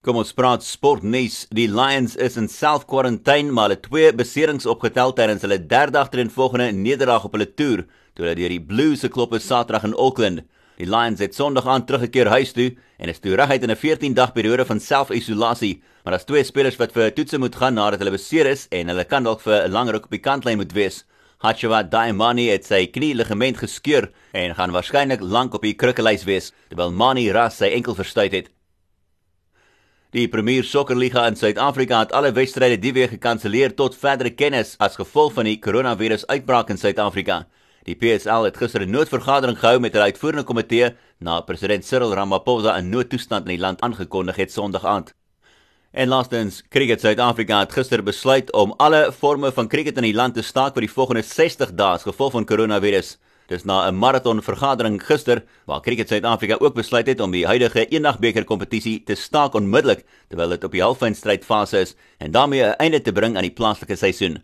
Kom ons praat sportnuus. Die Lions is in self-quarantaine maar hulle twee beserings opgetel tydens hulle derde agtereenvolgende nederlaag op hulle toer toe hulle deur die Blues se klop is Saterdag in Auckland. Die Lions het Sondag aan teruggekeer huis toe en is toe reguit in 'n 14-dag periode van self-isolasie, maar daar's twee spelers wat vir toetse moet gaan nadat hulle beseer is en hulle kan dalk vir 'n langer ruk op die kantlyn moet wees. Hachawa Daimani het sy knieligament geskeur en gaan waarskynlik lank op die krukkelys wees terwyl Mani Ras sy enkel verstuit het. Die Premier Sokkerliga in Suid-Afrika het alle wedstryde die week gekanselleer tot verdere kennis as gevolg van die koronavirus uitbraak in Suid-Afrika. Die PSL het gister 'n noodvergadering gehou met hulle uitvoerende komitee na president Cyril Ramaphosa 'n noodtoestand in die land aangekondig het Sondag aand. En laastens, Cricket Suid-Afrika het gister besluit om alle forme van cricket in die land te staak vir die volgende 60 dae as gevolg van koronavirus. Dis na 'n maraton vergadering gister waar Cricket Suid-Afrika ook besluit het om die huidige eendagbeker kompetisie te staak onmiddellik terwyl dit op die halffinale strydfase is en daarmee 'n einde te bring aan die plaaslike seisoen.